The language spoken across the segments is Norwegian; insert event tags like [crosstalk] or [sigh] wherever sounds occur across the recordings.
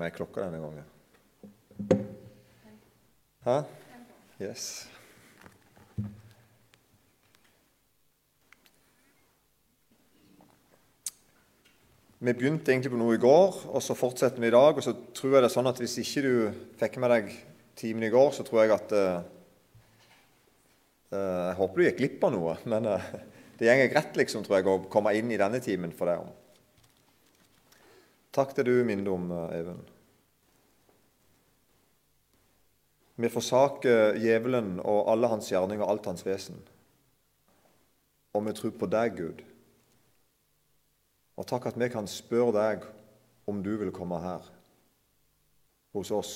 med klokka denne gangen? Hæ? Yes. Vi begynte egentlig på noe i går, og så fortsetter vi i dag. Og så tror jeg det er sånn at hvis ikke du fikk med deg timen i går, så tror jeg at uh, Jeg håper du gikk glipp av noe, men uh, det går greit liksom, tror jeg, å komme inn i denne timen for deg. Takk til du minner om, Even. Vi forsaker djevelen og alle hans gjerninger og alt hans vesen. Og vi tror på deg, Gud. Og takk at vi kan spørre deg om du vil komme her hos oss.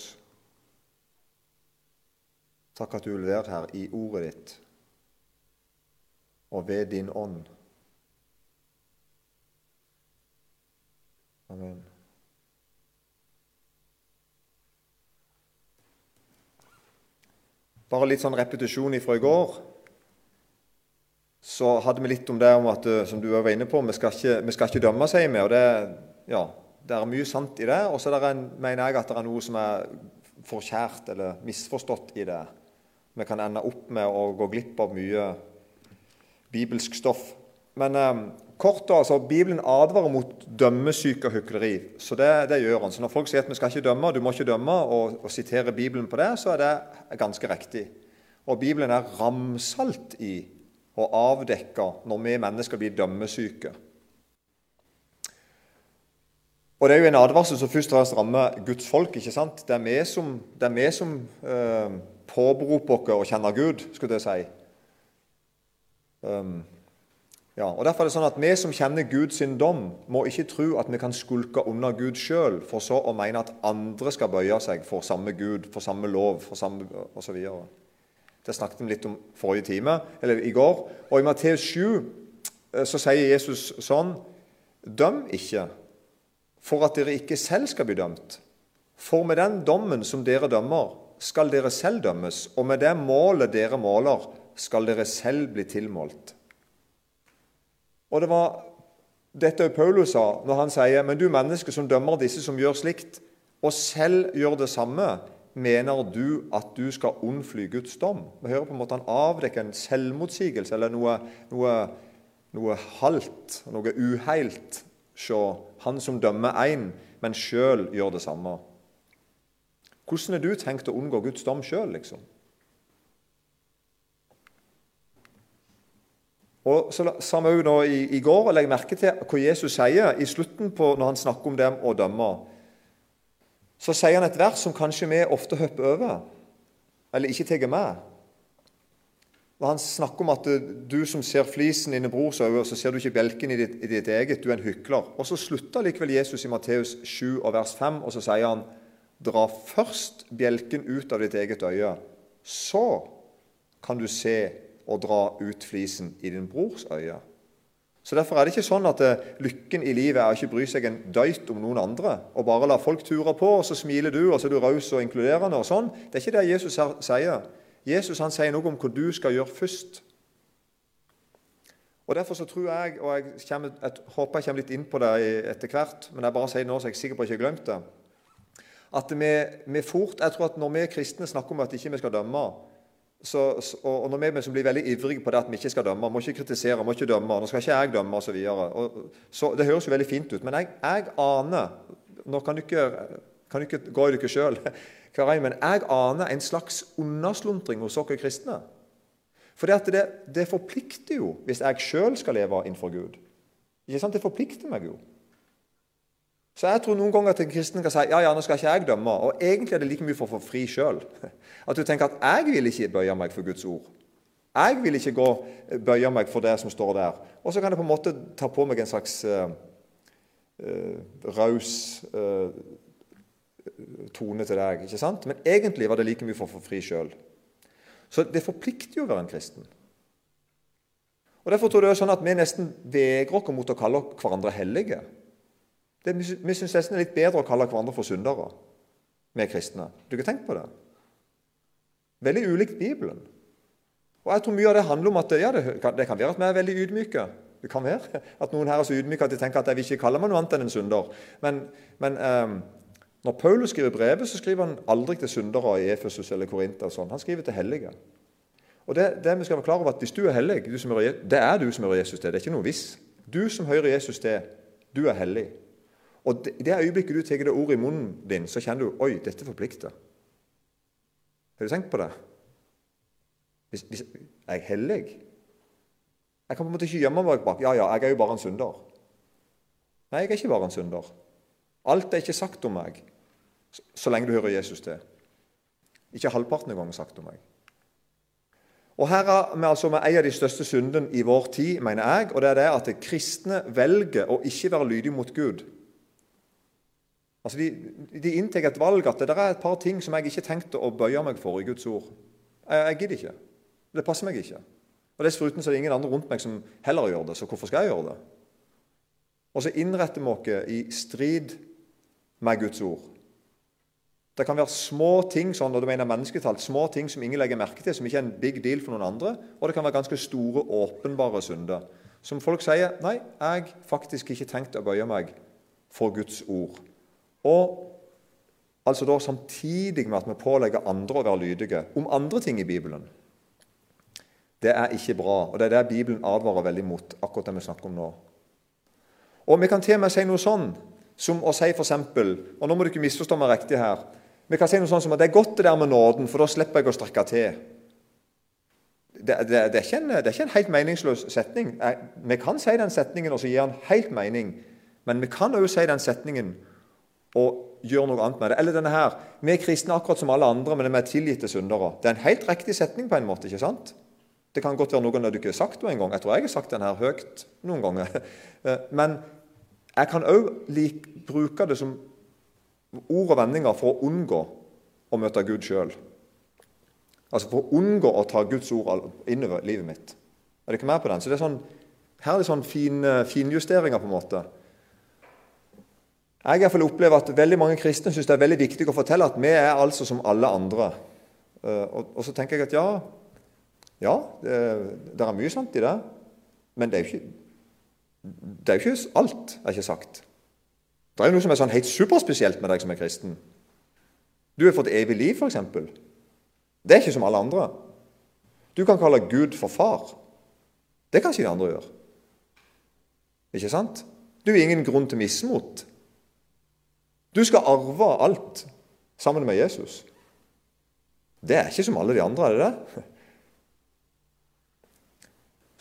Takk at du vil være her i ordet ditt og ved din ånd. Amen. Bare litt sånn repetisjon ifra i går så hadde vi litt om det om at, eh, som du var inne på, vi skal ikke, vi skal ikke dømme, sier vi. og det, ja, det er mye sant i det. Og så mener jeg at det er noe som er forkjært eller misforstått i det. Vi kan ende opp med å gå glipp av mye bibelsk stoff. Men eh, kort altså, Bibelen advarer mot dømmesyke og hykleri. Så det, det, gjør han. Så når folk sier at vi skal ikke dømme, du må ikke dømme, og, og sitere Bibelen på det, så er det ganske riktig. Og Bibelen er ramsalt i og avdekke når vi mennesker blir dømmesyke. Og Det er jo en advarsel som først og fremst rammer Guds folk. ikke sant? Det er vi som, det er vi som eh, påberoper oss å kjenne Gud, skulle jeg si. Um, ja, og Derfor er det sånn at vi som kjenner Guds dom, må ikke tro at vi kan skulke unna Gud sjøl, for så å mene at andre skal bøye seg for samme Gud, for samme lov for samme, osv. Det snakket vi litt om forrige time, eller i går. Og I Matteus 7 eh, så sier Jesus sånn Døm ikke, for at dere ikke selv skal bli dømt. For med den dommen som dere dømmer, skal dere selv dømmes, og med det målet dere måler, skal dere selv bli tilmålt. Og det var dette Paulus sa når han sier, men du menneske som dømmer disse som gjør slikt, og selv gjør det samme, mener du at du skal unnfly Guds dom? Vi hører på en måte han avdekker en selvmotsigelse eller noe, noe, noe halt, noe uheilt Se, han som dømmer én, men sjøl gjør det samme. Hvordan har du tenkt å unngå Guds dom sjøl, liksom? Og så sa vi nå i, i går, og legger merke til hva Jesus sier i slutten på, når han snakker om dem å dømme så sier han et vers som kanskje vi ofte hopper over, eller ikke tar med. Og Han snakker om at du som ser flisen i din brors øye, så ser du ikke bjelken i ditt, i ditt, eget. Du er en hykler. Og Så slutter likevel Jesus i Matteus 7 og vers 5, og så sier han Dra først bjelken ut av ditt eget øye, så kan du se og dra ut flisen i din brors øye. Så Derfor er det ikke sånn at eh, lykken i livet er å ikke bry seg en døyt om noen andre og bare la folk ture på, og så smiler du, og så er du raus og inkluderende. og sånn. Det er ikke det Jesus sier. Jesus han sier noe om hva du skal gjøre først. Og Derfor så tror jeg, og jeg, kommer, jeg håper jeg kommer litt inn på det etter hvert, men jeg bare sier det nå så jeg er sikker på at jeg ikke har glemt det, at vi, vi fort, jeg tror at Når vi kristne snakker om at ikke vi skal dømme, så, og, og vi som blir veldig ivrige på det at vi ikke skal dømme, må ikke kritisere, må ikke dømme, nå skal ikke jeg dømme osv. Så, det høres jo veldig fint ut, men jeg, jeg aner Nå kan du ikke, kan du ikke gå i dere sjøl, [laughs] men jeg aner en slags undersluntring hos dere kristne. For det, det, det forplikter jo hvis jeg sjøl skal leve innenfor Gud. Ikke sant? Det forplikter meg jo. Så jeg tror noen ganger at en kristen kan si ja, ja, nå skal ikke jeg dømme. Og egentlig er det like mye for å få fri sjøl. [laughs] At du tenker at 'jeg vil ikke bøye meg for Guds ord'. Jeg vil ikke gå, bøye meg for det som står der. Og så kan jeg på en måte ta på meg en slags uh, uh, raus uh, tone til deg. ikke sant? Men egentlig var det like mye for å få fri sjøl. Så det forplikter jo å være en kristen. Og Derfor tror jeg det er sånn at vi nesten vegrer oss mot å kalle hverandre hellige. Det, vi syns nesten det er litt bedre å kalle hverandre for syndere, vi kristne. Du har tenkt på det? Veldig ulikt Bibelen. Og jeg tror mye av det handler om at ja, det, kan, det kan være at vi er veldig ydmyke. Det kan være [laughs] at noen her er så ydmyke at de tenker at jeg vil ikke kalle meg noe annet enn en synder. Men, men, eh, Når Paulus skriver brevet, så skriver han aldri til syndere i Efesus eller Korinta. Sånn. Han skriver til hellige. Og det, det vi skal være klar over at Hvis du er hellig, du er, det er du som hører Jesus til. Det er ikke noe hvis. Du som hører Jesus til, du er hellig. Og I det øyeblikket du tar det ordet i munnen din, så kjenner du oi, dette forplikter. Har du tenkt på det? Hvis, hvis jeg er hellig Jeg kan på en måte ikke gjemme meg bak ja, ja, jeg er jo bare en synder. Nei, jeg er ikke bare en synder. Alt er ikke sagt om meg så lenge du hører Jesus til. Ikke halvparten engang sagt om meg. Og Her er vi altså med en av de største syndene i vår tid, mener jeg, og det er det at kristne velger å ikke være lydige mot Gud. Altså De, de inntar et valg at det er et par ting som jeg ikke tenkte å bøye meg for i Guds ord. Jeg, jeg gidder ikke. Det passer meg ikke. Og Dessuten så er det ingen andre rundt meg som heller gjør det, så hvorfor skal jeg gjøre det? Og så innretter vi oss i strid med Guds ord. Det kan være små ting sånn, og du mener mennesketalt, små ting som ingen legger merke til, som ikke er en big deal for noen andre. Og det kan være ganske store, åpenbare synder. Som folk sier Nei, jeg faktisk ikke tenkt å bøye meg for Guds ord. Og altså da samtidig med at vi pålegger andre å være lydige om andre ting i Bibelen. Det er ikke bra, og det er det Bibelen advarer veldig mot, akkurat det vi snakker om nå. Og Vi kan til og med si noe sånn som å si f.eks. Og nå må du ikke misforstå meg riktig her. Vi kan si noe sånn som at det er godt det der med nåden, for da slipper jeg å strekke til. Det, det, det, er en, det, er ikke en, helt meningsløs setning. Vi kan si den setningen og så gi den helt mening, men vi kan òg si den setningen og gjør noe annet med det. Eller denne her Vi er kristne akkurat som alle andre, men vi er tilgitte syndere. Det er en helt riktig setning på en måte. ikke sant? Det kan godt være noen av dere har sagt det en gang. Jeg tror jeg har sagt den her høyt noen ganger. [laughs] Men jeg kan òg bruke det som ord og vendinger for å unngå å møte Gud sjøl. Altså for å unngå å ta Guds ord innover livet mitt. Er det ikke mer på den? Så det er sånn, Her er det sånn fin, finjusteringer, på en måte. Jeg i hvert fall opplever at veldig mange kristne syns det er veldig viktig å fortelle at vi er altså som alle andre. Eh, og, så tenker jeg at ja, ja det, det, er mye sant i det. Men det er jo ikke, det er jo ikke alt, har ikke sagt. Det er jo noe som er sånn helt superspesielt med deg som er kristen. Du har fått evig liv, f.eks. Det er ikke som alle andre. Du kan kalle Gud for far. Det kan ikke de andre gjøre. Ikke sant? Du har ingen grunn til mismot. Du skal arve alt sammen med Jesus. Det er ikke som alle de andre, er det det?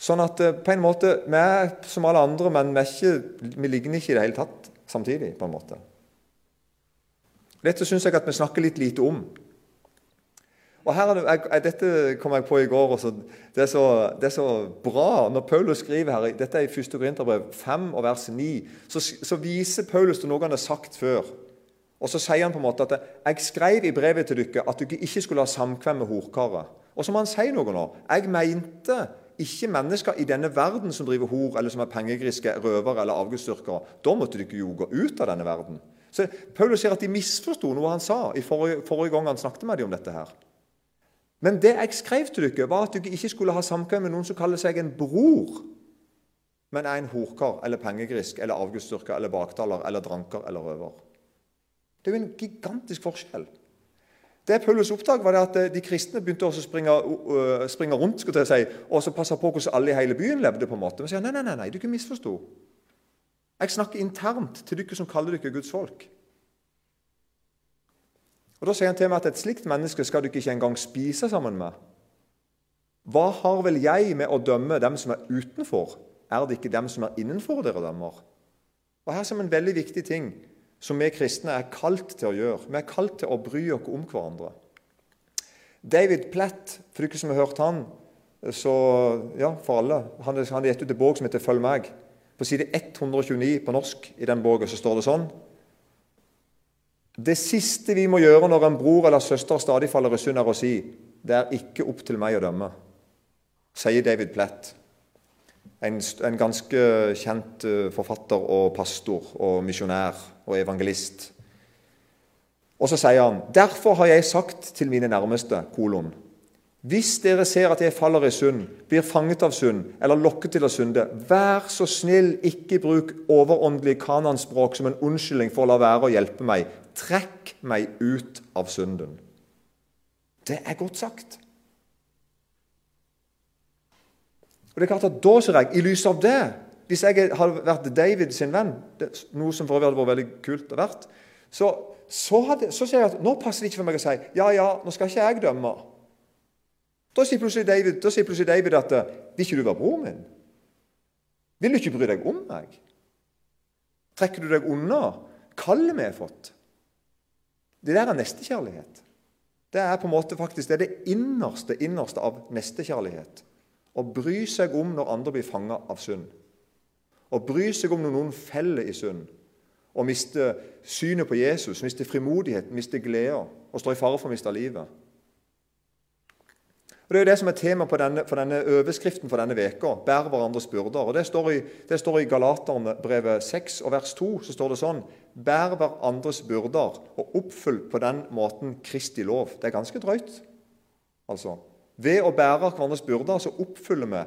Sånn at eh, på en måte, Vi er som alle andre, men vi, ikke, vi ligner ikke i det hele tatt samtidig, på en måte. Dette syns jeg at vi snakker litt lite om. Og her, jeg, Dette kom jeg på i går. Også. Det, er så, det er så bra. Når Paulus skriver her, Dette er i 1. Korinterbrev 5 og vers 9. Så, så, viser Paulus til noe han har sagt før. Og Så sier han på en måte at 'jeg skrev i brevet til dere at dere ikke skulle ha samkvem med horkarer'. Og så må han si noe nå. Jeg mente ikke mennesker i denne verden som driver hor, eller som er pengegriske, røvere eller avgudsdyrkere. Da måtte dere jo gå ut av denne verden. Så Paulus sier at de misforsto noe han sa i forrige, forrige, gang han snakket med dem om dette. her. Men det jeg skrev til dere, var at dere ikke skulle ha samkvem med noen som kaller seg en bror, men er en horkar eller pengegrisk eller avgudsdyrker eller baktaler eller dranker eller røver. Det er jo en gigantisk forskjell. Det Paulus oppdaget, var at eh, de kristne begynte å springe, uh, springe rundt skulle jeg si, og så passe på hvordan alle i hele byen levde. på en måte. Men sier nei, nei, nei, nei, du ikke misforsto. Jeg snakker internt til dere som kaller dere Guds folk. Og Da sier han til meg at et slikt menneske skal dere ikke engang spise sammen med. Hva har vel jeg med å dømme dem som er utenfor? Er det ikke dem som er innenfor dere dømmer? Og Her som en veldig viktig ting som vi kristne er kalt til å gjøre. Vi er kalt til å bry oss om hverandre. David Platt, for dere som har hørt han, så ja, for alle Han har gitt ut en bok som heter 'Følg meg'. På side 129 på norsk i den så står det sånn Det siste vi må gjøre når en bror eller søster stadig faller i synd, er å si 'Det er ikke opp til meg å dømme', sier David Platt en, en, ganske kjent eh, forfatter og pastor og misjonær og evangelist. Og så sier han.: Derfor har jeg sagt til mine nærmeste, kolon, hvis dere ser at jeg faller i synd, blir fanget av synd eller lokket til å synde, vær så snill, ikke bruk overåndelig kananspråk som en unnskyldning for å la være å hjelpe meg. 'Trekk meg ut av synden'. Det er godt sagt. Og det er klart at Da ser jeg, i lys av det Hvis jeg hadde vært David sin venn, noe som for øvrig hadde vært veldig kult å vært, så, så, hadde, så sier jeg at nå passer det ikke for meg å si ja, ja, nå skal ikke jeg dømme. Da sier plutselig David, da sier plutselig David at vil ikke du være broren min? Vil du ikke bry deg om meg? Trekker du deg unna kallet vi har fått? Det der er nestekjærlighet. Det er på en måte faktisk det, er det innerste, innerste av nestekjærlighet. Å bry seg om når andre blir fanga av synd. Å bry seg om når noen feller i synd og miste synet på Jesus, miste frimodigheten, miste gleden og står i fare for å miste livet. Og Det er jo det som er tema på denne, for denne overskriften for denne veka, Bær hverandres byrder. Og Det står i, det står i Galaterne brevet 6 og vers 2 så står det sånn Bær hverandres byrder og oppfyll på den måten Kristi lov. Det er ganske drøyt. Altså, Ved å bære hverandres byrder så oppfyller vi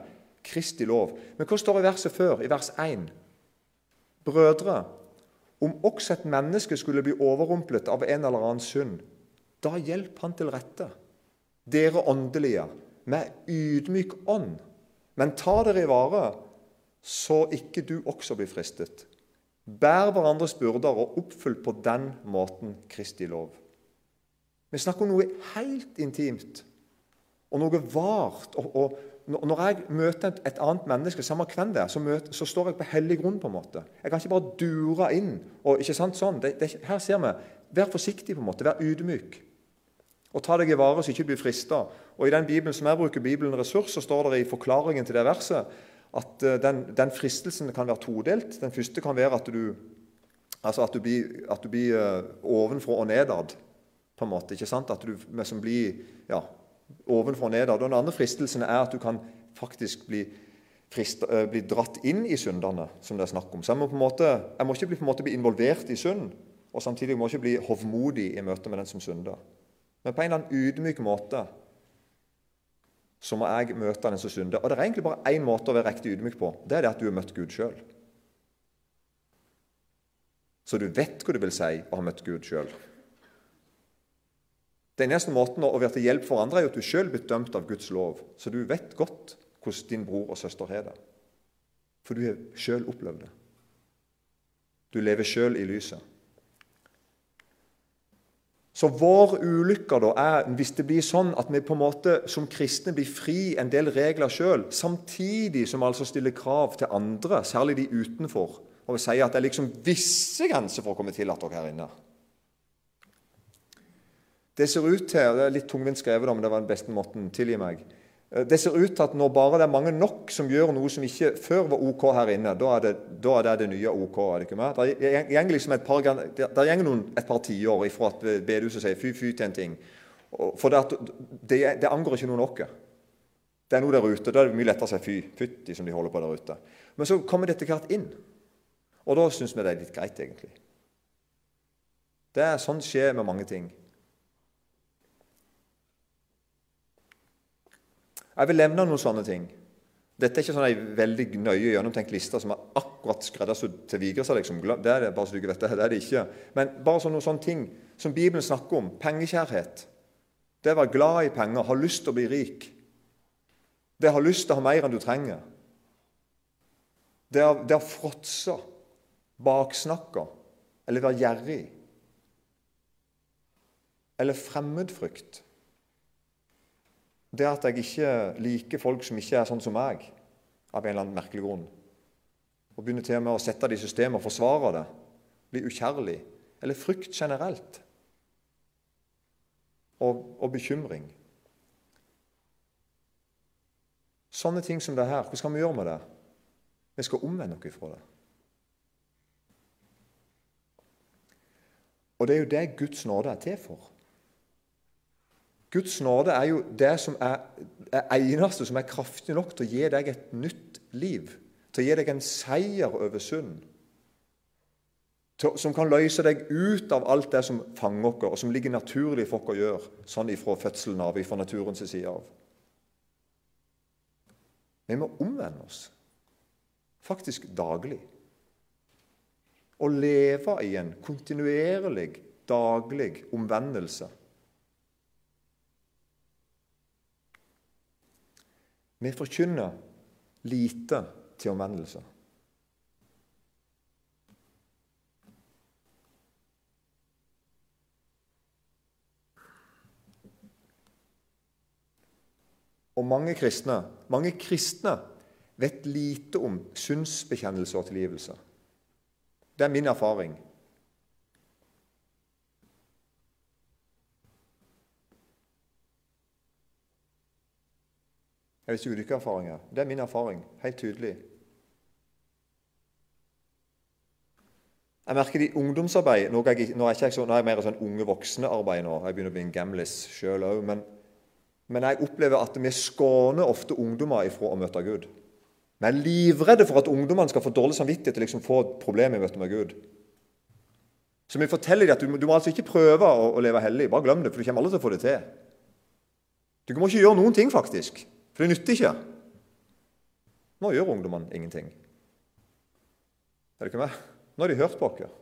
Kristi lov. Men hva står i verset før, i vers 1? Brødre, om også et menneske skulle bli overrumplet av en eller annen synd, da hjelp han til rette dere åndelige, med ydmyk ånd. Men ta dere i vare, så ikke du også blir fristet. Bær hverandres byrder og oppfyll på den måten Kristi lov. Vi snakker om noe helt intimt og noe vart. Og, og, når jeg møter et, et annet menneske, samme hvem det er, så, møter, så, står jeg på hellig grunn. på en måte. Jeg kan ikke bare dure inn. og ikke sant sånn. Det, det, her ser vi. Vær forsiktig, på en måte. Vær ydmyk. Og ta deg i vare så ikke du blir frista. Og I den Bibelen som jeg bruker, Bibelen Ressurs, så står det i forklaringen til det verset at eh, den, den fristelsen kan være todelt. Den første kan være at du, altså at du blir, at du blir uh, ovenfra og nedad. på en måte, ikke sant? At du liksom blir ja, ovenfra og ned. Den andre fristelsen er at du kan faktisk bli, frist, uh, bli dratt inn i syndene, som det er snakk om. Så jeg må, på en måte, jeg må ikke bli, måte bli involvert i synd, og samtidig må jeg ikke bli hovmodig i møte med den som synder. Men på en eller annen ydmyk måte så må jeg møte den som synder. Og det er egentlig bare én måte å være riktig ydmyk på. Det er det at du har møtt Gud sjøl. Så du vet hva det vil si å ha møtt Gud sjøl. Den eneste måten å være til hjelp for andre er jo at du sjøl blir dømt av Guds lov. Så du vet godt hvordan din bror og søster har det. For du har sjøl opplevd det. Du lever sjøl i lyset. Så vår ulykke da er hvis det blir sånn at vi på en måte som kristne blir fri en del regler sjøl, samtidig som vi altså stiller krav til andre, særlig de utenfor, og vil sier at det er liksom visse grenser for å komme tillatt dere her inne. Det ser ut til, det er litt tungvint skrevet, men det var den beste måten, tilgi meg, Eh, det ser ut til at når bare det er mange nok som gjør noe som ikke før var OK her inne, da er det da er det, det nye OK. er det ikke mer? Det går liksom et par, noen, et par tiår ifra at bedehuset sier fy-fy til en ting. For det, det, det, angår ikke noen oss. Det er noe der ute. Da er det mye lettere å si fy, fytti, som de holder på der ute. Men så kommer det etter hvert inn. Og da syns vi det er litt greit, egentlig. Det er Sånn skjer med mange ting. Jeg vil nevne noen sånne ting. Dette er ikke sånn en veldig nøye gjennomtenkt liste som er akkurat skreddersydd til Vigrestad. Liksom. Det er det bare så du ikke vet det. det er det ikke. Men bare sånne, sånne ting som Bibelen snakker om. Pengekjærhet. Det å være glad i penger, ha lyst til å bli rik. Det å ha lyst til å ha mer enn du trenger. Det å, det å fråtse, baksnakke eller være gjerrig. Eller fremmedfrykt det at jeg ikke liker folk som ikke er sånn som meg, av en eller annen merkelig grunn, og begynner til og med å sette det i systemet og forsvare det, bli ukjærlig, eller frykt generelt, og, og bekymring. Sånne ting som det her, hva skal vi gjøre med det? Vi skal omvende oss fra det. Og det er jo det Guds nåde er til for. Guds nåde er jo det som er, er eneste som er kraftig nok til å gi deg et nytt liv. Til å gi deg en seier over synd. Som kan løse deg ut av alt det som fanger oss, og som ligger naturlig for oss å gjøre, sånn ifra fødselen av, ifra naturens side av. Vi må omvende oss, faktisk daglig. Og leve i en kontinuerlig daglig omvendelse. Vi forkynner lite til omvendelse. Og mange kristne, mange kristne vet lite om synsbekjennelse og tilgivelse. Det er min erfaring. Jeg har ikke ulike erfaringer. Det er min erfaring. Helt tydelig. Jeg merker det i ungdomsarbeid Nå er jeg, nå er jeg, ikke, nå er jeg mer sånn unge voksne-arbeid nå. Jeg begynner å bli en gamlis sjøl òg. Men, men, jeg opplever at vi skåner ofte ungdommer ifra å møte Gud. Vi er livredde for at ungdommene skal få dårlig samvittighet til liksom få problemer problem i møte med Gud. Så vi forteller dem at du, du må altså ikke prøve å, å, leve hellig. Bare glem det, for du kommer aldri til å få det til. Du må ikke gjøre noen ting, faktisk. For det nytter ikke. Nå gjør ungdommene ingenting. Er det ikke meg? Nå har de hørt på oss.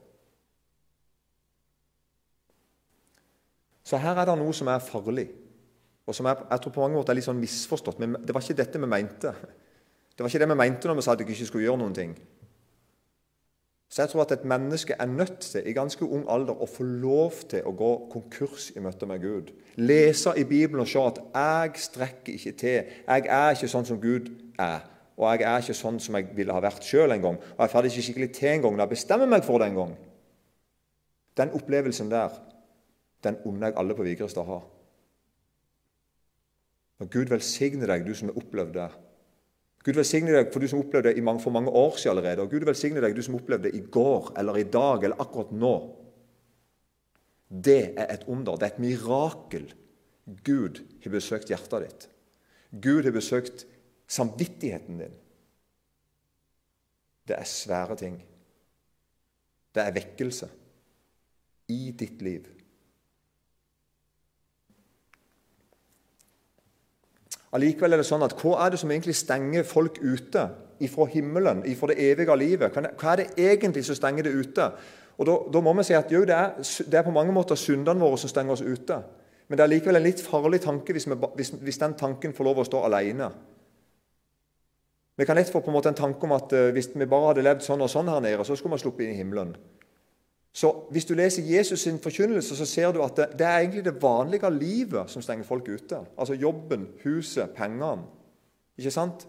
Så her er det noe som er farlig, og som er, jeg tror på mange måter er litt sånn misforstått. Men det var ikke dette vi mente. Det var ikke det vi mente når vi sa at vi ikke skulle gjøre noen ting. Så jeg tror at et menneske er nødt til i ganske ung alder å få lov til å gå konkurs i møte med Gud. Lese i Bibelen og se at 'jeg strekker ikke til'. Jeg er ikke sånn som Gud er. Og jeg er ikke sånn som jeg ville ha vært sjøl en gang. Og jeg får det ikke skikkelig til en gang når jeg bestemmer meg for det en gang. Den opplevelsen der, den unner jeg alle på Vigrestad å ha. Og Gud velsigne deg, du som har opplevd det. Gud velsigne deg for du som opplevde det for mange år siden allerede. Og Gud velsigne deg du som opplevde det i går eller i dag eller akkurat nå. Det er et under. Det er et mirakel. Gud har besøkt hjertet ditt. Gud har besøkt samvittigheten din. Det er svære ting. Det er vekkelse i ditt liv. Allikevel er det sånn at hva er det som egentlig stenger folk ute ifra himmelen, ifra det evige livet? Hva er det egentlig som stenger det ute? Og Da, da må vi si at jo, det, er, det er på mange måter syndene våre som stenger oss ute. Men det er likevel en litt farlig tanke hvis, vi, hvis, hvis den tanken får lov å stå alene. Vi kan lett få på en måte en tanke om at uh, hvis vi bare hadde levd sånn og sånn her nede, så skulle vi sluppet inn i himmelen. Så Hvis du leser Jesus sin forkynnelse, så ser du at det, det, er egentlig det vanlige livet som stenger folk ute. Altså jobben, huset, pengene. Ikke sant?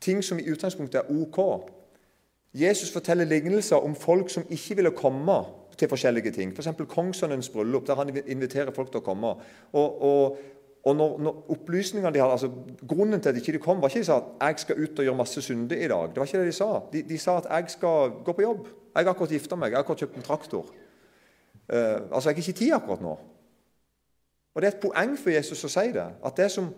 Ting som i utgangspunktet er ok. Jesus forteller lignelser om folk som ikke ville komme til forskjellige ting. F.eks. For kongssønnens bryllup, der han inviterer folk til å komme. Og, og, og når, når, opplysningene de hadde, altså Grunnen til at de ikke kom, var ikke de sa at 'jeg skal ut og gjøre masse synder i dag'. Det var ikke det de sa. De, de sa at 'jeg skal gå på jobb'. Jeg har akkurat gifta meg, jeg har akkurat kjøpt en traktor. Uh, altså, Jeg har ikke tid akkurat nå. Og Det er et poeng for Jesus å si det. At det som,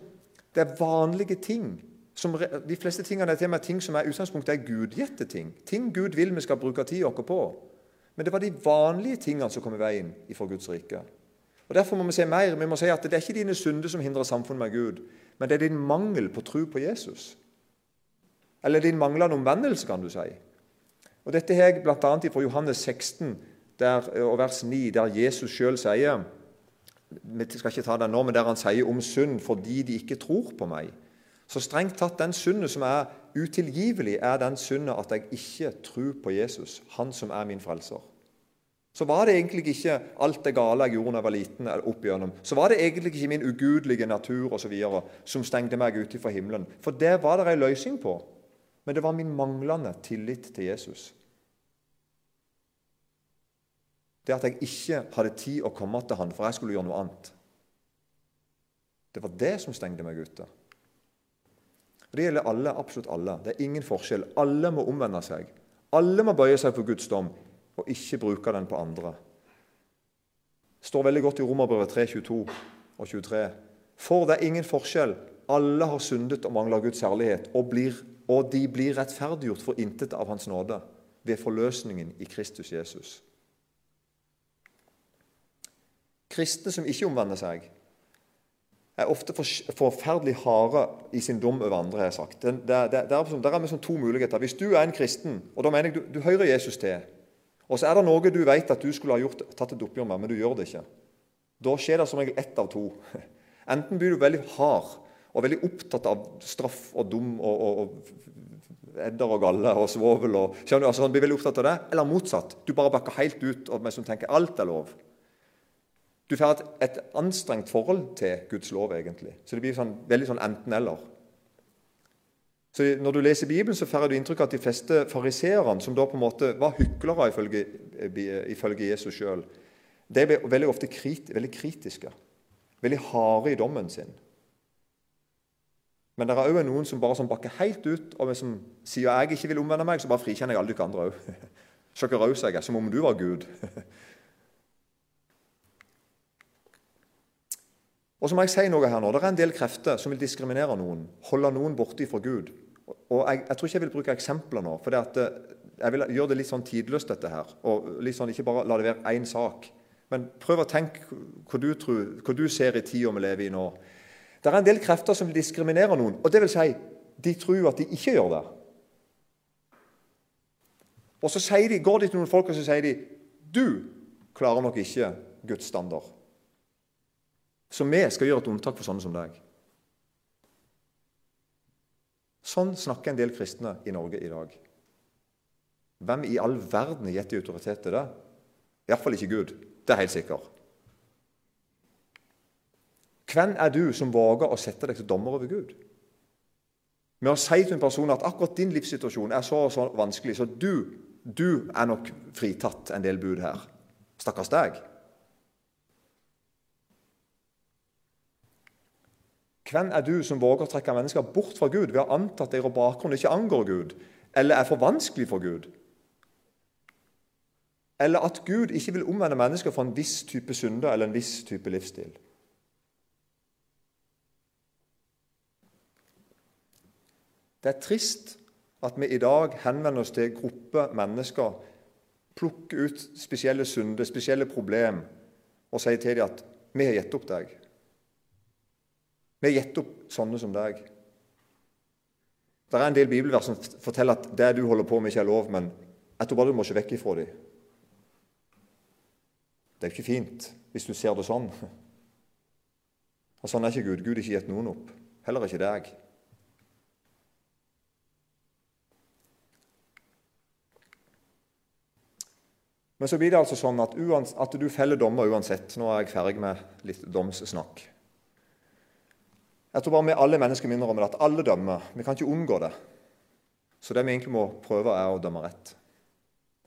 det er vanlige ting. Som, de fleste tingene er, til ting som er utgangspunktet er gudgitte ting. Ting Gud vil vi skal bruke tida vår på. Men det var de vanlige tingene som kom i veien for Guds rike. Og Derfor må vi se mer. Vi må si at Det er ikke dine synder som hindrer samfunnet med Gud, men det er din mangel på tro på Jesus. Eller din manglende omvendelse, kan du si. Og Dette har jeg bl.a. fra Johannes 16 der, og vers 9, der Jesus sjøl sier Vi skal ikke ta det nå, men der han sier om synd fordi de ikke tror på meg. Så strengt tatt den synden som er utilgivelig, er den synden at jeg ikke tror på Jesus, han som er min frelser. Så var det egentlig ikke alt det gale jeg gjorde da jeg var liten, opp igjennom. Så var det egentlig ikke min ugudelige natur og så videre, som stengte meg ute fra himmelen. For det var det en løsning på. Men det var min manglende tillit til Jesus. Det at jeg ikke hadde tid å komme til han, for jeg skulle gjøre noe annet. Det var det som stengte meg ute. Og Det gjelder alle, absolutt alle. Det er ingen forskjell. Alle må omvende seg. Alle må bøye seg for Guds dom og ikke bruke den på andre. Det står veldig godt i Romerbrevet 3, 22 og 23. For det er ingen forskjell. Alle har syndet og mangler Guds herlighet, og, blir, og de blir rettferdiggjort for intet av Hans nåde ved forløsningen i Kristus Jesus. Kristne som ikke omvender seg, er ofte forferdelig harde i sin dom over andre. har jeg sagt. Der, der, der, der er vi som to muligheter. Hvis du er en kristen, og da mener jeg du, du hører Jesus til, Og så er det noe du vet at du skulle ha gjort, tatt et oppgjør med, men du gjør det ikke. Da skjer det som regel ett av to. [laughs] Enten blir du veldig hard og veldig opptatt av straff og dum og, og, og edder og galle og svovel. Og, skjønner du, altså, han blir veldig opptatt av det, Eller motsatt. Du bare bakker helt ut og som tenker alt er lov. Du får et, et, anstrengt forhold til Guds lov, egentlig. Så det blir sånn, veldig sånn enten-eller. Så Når du leser Bibelen, så får du inntrykk av at de fleste fariseerne, som da på en måte var hyklere ifølge, ifølge Jesus sjøl, de ble veldig ofte krit, veldig kritiske. Veldig harde i dommen sin. Men det er òg noen som bare som bakker helt ut, og som sier at jeg ikke vil omvende meg, så bare frikjenner jeg alle dere andre òg. Så hvor raus jeg er, som om du var Gud. [laughs] Og så må jeg si noe her nå. Det er en del krefter som vil diskriminere noen, holde noen borte fra Gud. Og jeg, jeg, tror ikke jeg vil bruke eksempler nå, for det eh, jeg vil gjøre det litt sånn tidløst, dette her. Og sånn, Ikke bare la det være én sak. Men prøv å tenke hva du, tror, hva du ser i tida vi lever i nå. Det er en del krefter som vil diskriminere noen. Og det vil si, de tror at de ikke gjør det. Og så de, går de til noen folk og så sier de, du klarer nok ikke Guds standard. Så vi skal gjøre et unntak for sånne som deg. Sånn snakker en del kristne i Norge i dag. Hvem i all verden har gitt de autoritet til det? Iallfall ikke Gud. Det er helt sikkert. Hvem er du som våger å sette deg til dommer over Gud? Med å si til en person at akkurat din livssituasjon er så og så vanskelig, så du, du er nok fritatt en del bud her. Stakkars deg. Hvem er du som våger å trekke mennesker bort fra Gud ved å anta at deres bakgrunn ikke angår Gud, eller er for vanskelig for Gud? Eller at Gud ikke vil omvende mennesker fra en viss type synder eller en viss type livsstil? Det er trist at vi i dag henvender oss til grupper mennesker, plukker ut spesielle synder, spesielle problem, og sier til dem at 'vi har gitt opp deg'. Vi har gitt opp sånne som deg. Det er en del bibelvers som forteller at det du holder på med, ikke er lov, men jeg tror bare du må ikke vekk ifra dem. Det er ikke fint hvis du ser det sånn. Og Sånn er ikke Gud. Gud har ikke gitt noen opp. Heller ikke deg. Men så blir det altså sånn at, at du feller dommer uansett. Nå er jeg ferdig med litt domssnakk. Jeg tror bare vi alle mennesker minner om det, at alle dømmer. Vi kan ikke unngå det. Så det vi egentlig må prøve, er å dømme rett.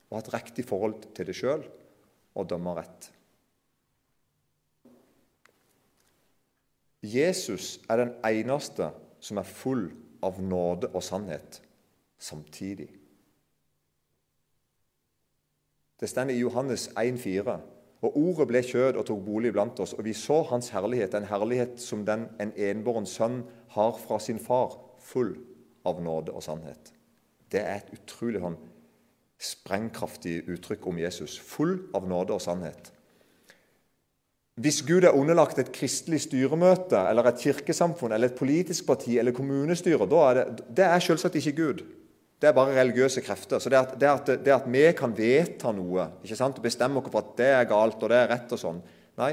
Å ha et riktig forhold til det sjøl og dømme rett. Jesus er den eneste som er full av nåde og sannhet samtidig. Det står i Johannes 1,4 og Ordet ble kjød og tok bolig blant oss, og vi så Hans herlighet, en herlighet som den en enbåren sønn har fra sin far, full av nåde og sannhet. Det er et utrolig sånn sprengkraftig uttrykk om Jesus. Full av nåde og sannhet. Hvis Gud er underlagt et kristelig styremøte eller et kirkesamfunn eller et politisk parti eller kommunestyre, da er det, det er selvsagt ikke Gud. Det er bare religiøse krefter. Så det at, det at, det at vi kan vedta noe ikke sant, og bestemme oss for at det er galt og det er rett og sånn Nei.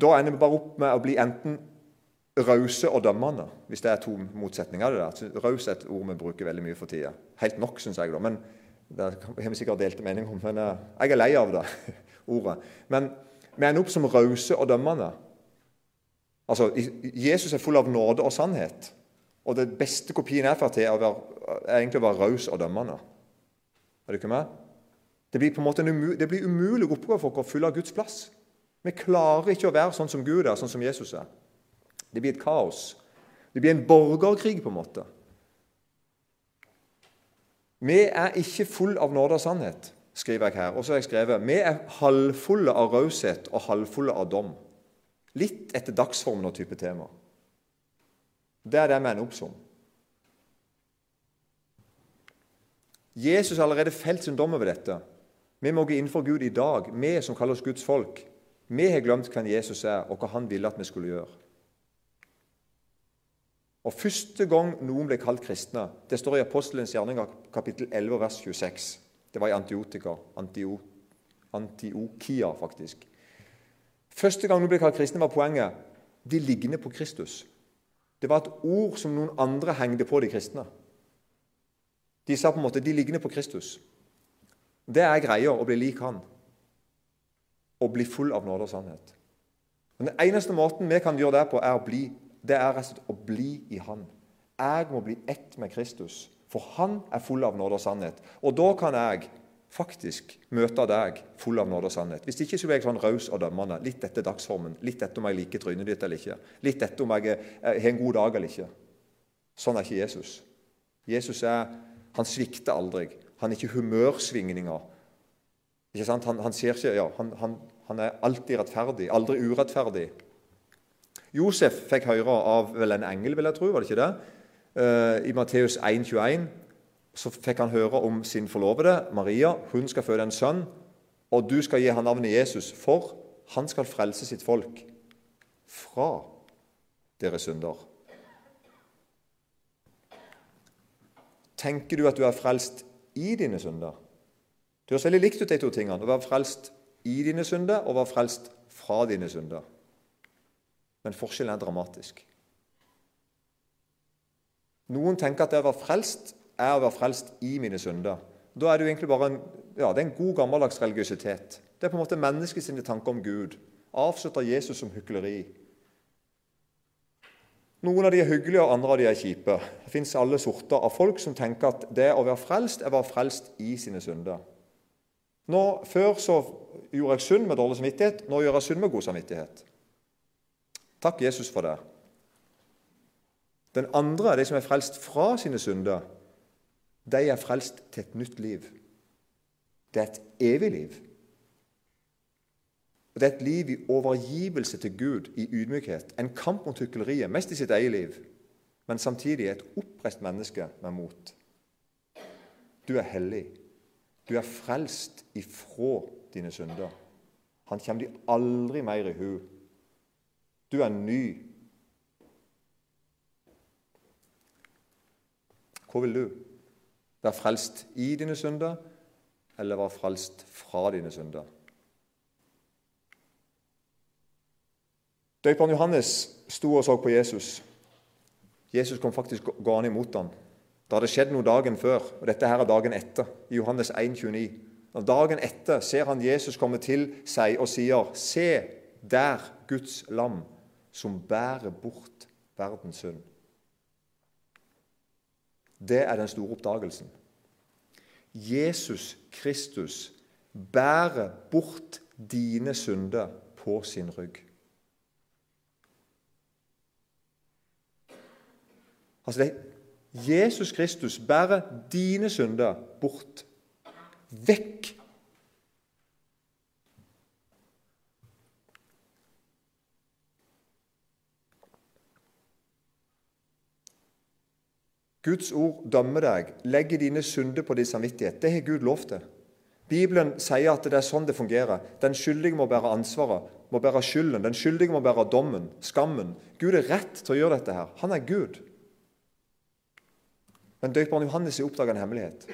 Da ender vi bare opp med å bli enten rause og dømmende, hvis det er to motsetninger. det der. Raus er et ord vi bruker veldig mye for tida. Helt nok, syns jeg. da, men Det har vi sikkert delte meninger om, men eh, jeg er lei av det [laughs] ordet. Men vi ender opp som rause og dømmende. Altså, Jesus er full av nåde og sannhet. Og den beste kopien jeg Frp, er, er egentlig å være raus og dømmende. Er du ikke med? Det blir på en måte en umu, det blir umulig oppgave for oss å fylle Guds plass. Vi klarer ikke å være sånn som Gud er, sånn som Jesus er. Det blir et kaos. Det blir en borgerkrig, på en måte. Vi er ikke full av nåde og sannhet, skriver jeg her. Og så har jeg skrevet vi er halvfulle av raushet og halvfulle av dom. Litt etter dagsformen og type tema. Det er vi ender opp som. Jesus har allerede felt sin dom over dette. Vi må gå innenfor Gud i dag, vi som kaller oss Guds folk. Vi har glemt hvem Jesus er, og hva han ville at vi skulle gjøre. Og Første gang noen ble kalt kristne, det står i Apostelens gjerninger kapittel 11, vers 26. Det var i Antiotika. Antio, Antiokia, faktisk. Første gang noen ble kalt kristne, var poenget de ligner på Kristus. Det var et ord som noen andre hengte på de kristne. De sa på en måte de ligner på Kristus. Det er greia å bli lik han. Å bli full av nåde og sannhet. Men Den eneste måten vi kan gjøre det på, er å bli, det er å bli i Han. Jeg må bli ett med Kristus, for Han er full av nåde og sannhet. Og da kan jeg faktisk møte deg full av nåde og sannhet. Hvis ikke så blir jeg sånn raus og dømmende. Litt etter dagsformen, litt etter om jeg liker trynet ditt eller ikke. Litt etter om jeg har en god dag eller ikke. Sånn er ikke Jesus. Jesus er, han svikter aldri. Han er ikke humørsvingninger. Ikke sant? Han, han, ikke, ja, han, han, han er alltid rettferdig, aldri urettferdig. Josef fikk høre av vel en engel, vil jeg tro, var det ikke det? Uh, I Matteus 1,21 så fikk han høre om sin forlovede, Maria. Hun skal føde en sønn, og du skal gi han navnet Jesus, for han skal frelse sitt folk fra deres synder. Tenker du at du er frelst i dine synder? Det høres veldig likt ut, de to tingene. Å være frelst i dine synder og å være frelst fra dine synder. Men forskjellen er dramatisk. Noen tenker at det å være frelst er å være frelst i mine synder. Da er det jo egentlig bare en, ja, det er en god, gammeldags religiøsitet. Det er på en måte menneskets tanker om Gud. Avslutter Jesus som hykleri. Noen av de er hyggelige, og andre av de er kjipe. Det fins alle sorter av folk som tenker at det å være frelst er å være frelst i sine synder. Nå, før så gjorde jeg synd med dårlig samvittighet. Nå gjør jeg synd med god samvittighet. Takk, Jesus, for det. Den andre, de som er frelst fra sine synder, de er frelst til et nytt liv. Det er et evig liv. Og Det er et liv i overgivelse til Gud, i ydmykhet. En kamp mot hykleriet, mest i sitt eget liv, men samtidig et oppreist menneske med mot. Du er hellig. Du er frelst ifra dine synder. Han kommer de aldri mer i hu. Du er ny. Hva vil du? Være frelst i dine synder, eller vær frelst fra dine synder? Døperen Johannes sto og så på Jesus. Jesus kom faktisk gående imot ham. Det hadde skjedd noe dagen før, og dette her er dagen etter. i Johannes 1, 29. Og dagen etter ser han Jesus komme til seg og sier, 'Se der Guds lam, som bærer bort verdens synd'. Det er den store oppdagelsen. Jesus Kristus bærer bort dine synder på sin rygg. Altså det, Jesus Kristus bærer dine synder bort. Vekk. Guds ord dømmer deg, legger dine synder på din samvittighet. Det har Gud lov til. Bibelen sier at det er sånn det fungerer. Den skyldige må bære ansvaret, må bære skylden. Den skyldige må bære dommen, skammen. Gud er rett til å gjøre dette her. Han er Gud. Men døperen Johannes har oppdaga en hemmelighet.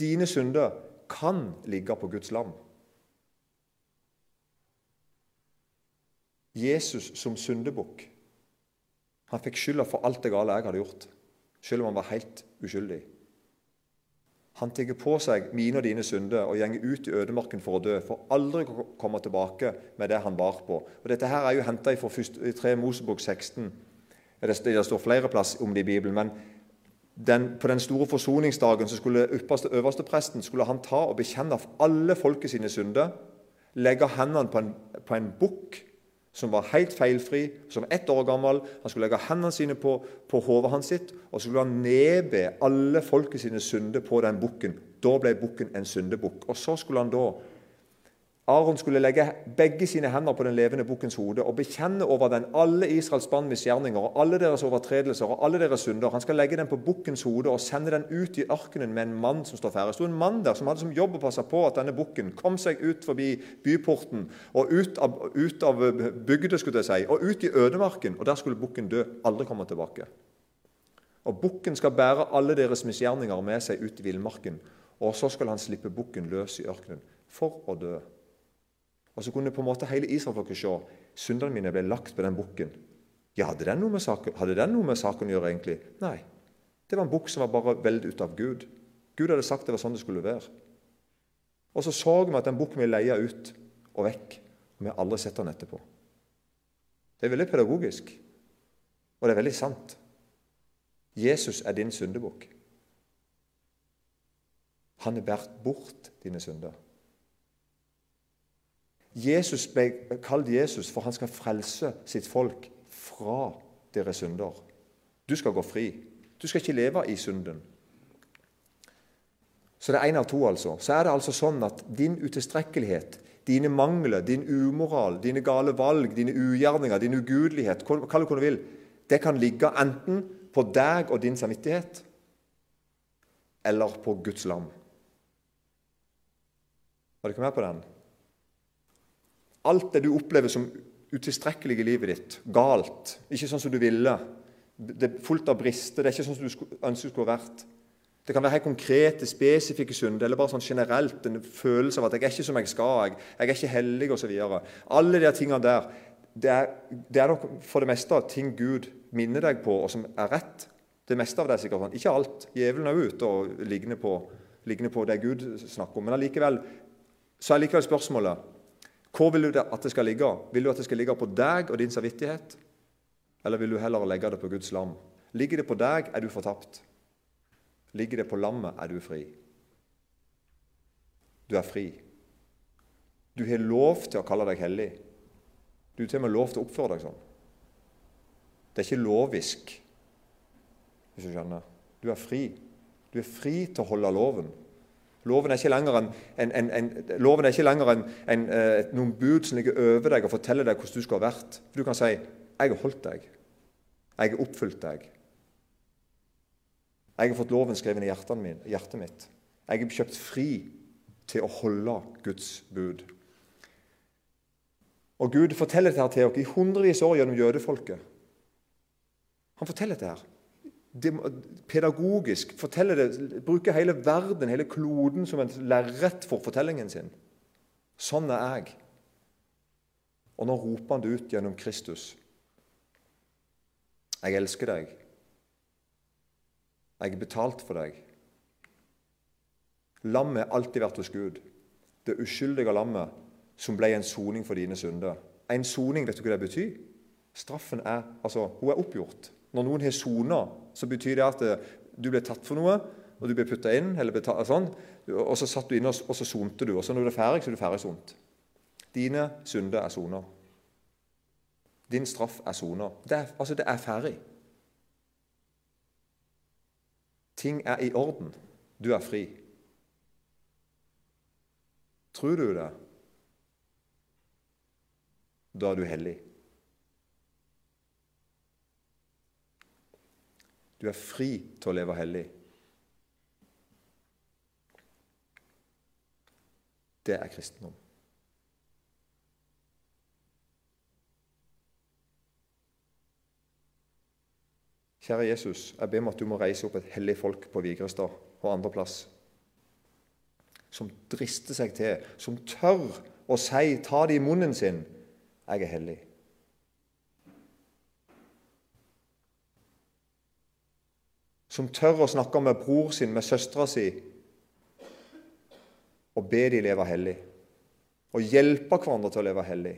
Dine synder kan ligge på Guds lam. Jesus som syndebukk. Han fikk skylda for alt det gale jeg hadde gjort, selv om han var helt uskyldig. Han tar på seg mine og dine synder og gjenger ut i ødemarken for å dø, for aldri å komme tilbake med det han bar på. Og Dette her er jo henta fra 3 Mosebok 16. Det, står flere plass om det i Bibelen. men den, på den store forsoningsdagen så skulle øverste, øverste presten skulle han ta og bekjenne alle folket sine synder, legge hendene på en, på en bukk som var helt feilfri, som ett år gammel. Han skulle legge hendene sine på, på hodet hans sitt, og så skulle han nedbe alle folket sine synder på den bukken. Da ble bukken en syndebukk. Og så skulle han da Aron skulle legge begge sine hender på den levende bukkens hode og bekjenne over den alle Israels band misgjerninger og alle deres overtredelser og alle deres synder. Han skal legge den på bukkens hode og sende den ut i ørkenen med en mann som står ferdig. Det sto en mann der som hadde som jobb å passe på at denne bukken kom seg ut forbi byporten og ut av, ut av bygda skulle jeg si, og ut i ødemarken. Og der skulle bukken dø, aldri komme tilbake. Og Bukken skal bære alle deres misgjerninger med seg ut i villmarken Og så skal han slippe bukken løs i ørkenen for å dø. Og så kunne på en måte hele israelsfolket se syndene mine ble lagt på den bukken. Ja, hadde den, saken, hadde den noe med saken å gjøre, egentlig? Nei. Det var en bukk som var bare veldig ut av Gud. Gud hadde sagt det var sånn det skulle være. Og så så vi at den bukken ble leia ut og vekk. Og vi har aldri sett den etterpå. Det er veldig pedagogisk, og det er veldig sant. Jesus er din syndebukk. Han har båret bort dine synder. Jesus ble kalt Jesus, for han skal frelse sitt folk fra deres synder. Du skal gå fri. Du skal ikke leve i synden. Så det er én av to, altså. Så er det altså sånn at din utilstrekkelighet, dine mangler, din umoral, dine gale valg, dine ugjerninger, din ugudelighet, hva du vil, det kan ligge enten på deg og din samvittighet eller på Guds lam. Har du ikke med på den? Alt det du opplever som utilstrekkelig i livet ditt, galt, ikke sånn som du ville, det er fullt av brister, det er ikke sånn som du ønsker det skulle vært det kan være helt konkrete, spesifikke synder, eller bare sånn generelt en følelse av at 'jeg er ikke som jeg skal', 'jeg, jeg er ikke hellig', osv. Alle de tingene der det er, det er nok for det meste ting Gud minner deg på, og som er rett. Det meste av det er sikkert sånn. Ikke alt. Djevelen er ute og ligner på, ligner på det Gud snakker om. Men allikevel så er likevel spørsmålet hvor vil du at det skal ligge? Vil du at det skal ligge på deg og din samvittighet, eller vil du heller legge det på Guds lam? Ligger det på deg, er du fortapt. Ligger det på lammet, er du fri. Du er fri. Du har lov til å kalle deg hellig. Du har til og med lov til å oppføre deg sånn. Det er ikke lovisk, hvis du skjønner. Du er fri. Du er fri til å holde loven. Loven er ikke lenger, en, en, en, lenger eh, noen bud som ligger over deg og forteller deg hvordan du skal ha vært. For Du kan si 'Jeg har holdt deg. Jeg har oppfylt deg. Jeg har fått loven skrevet i hjertet mitt. Jeg er kjøpt fri til å holde Guds bud. Og Gud forteller dette til oss i hundrevis år gjennom jødefolket. Han forteller dette her. Pedagogisk det, bruker hele verden, hele kloden, som en lerret for fortellingen sin. Sånn er jeg. Og nå roper han det ut gjennom Kristus. Jeg elsker deg. Jeg er betalt for deg. Lammet har alltid vært hos Gud. Det uskyldige lammet som ble en soning for dine synder. En soning, vet du hva det betyr? Straffen er altså, hun er oppgjort. Når noen har sona, så betyr det at eh, du ble tatt for noe, og du ble putta inn, eller sånn, og så satt du inne, og så sonte du. Og så når du er ferdig, så er du ferdig sont. Dine synder er sona. Din straff er sona. Det, altså, det er ferdig. Ting er i orden. Du er fri. Tror du det? Da er du hellig. Du er fri til å leve hellig. Det er kristendom. Kjære Jesus, jeg ber om at du må reise opp et hellig folk på Vigrestad og andreplass. Som drister seg til, som tør å si, ta det i munnen sin, 'Jeg er hellig'. Som tør å snakke med bror sin, med søstera si, og be de leve hellig. Og hjelpe hverandre til å leve hellig.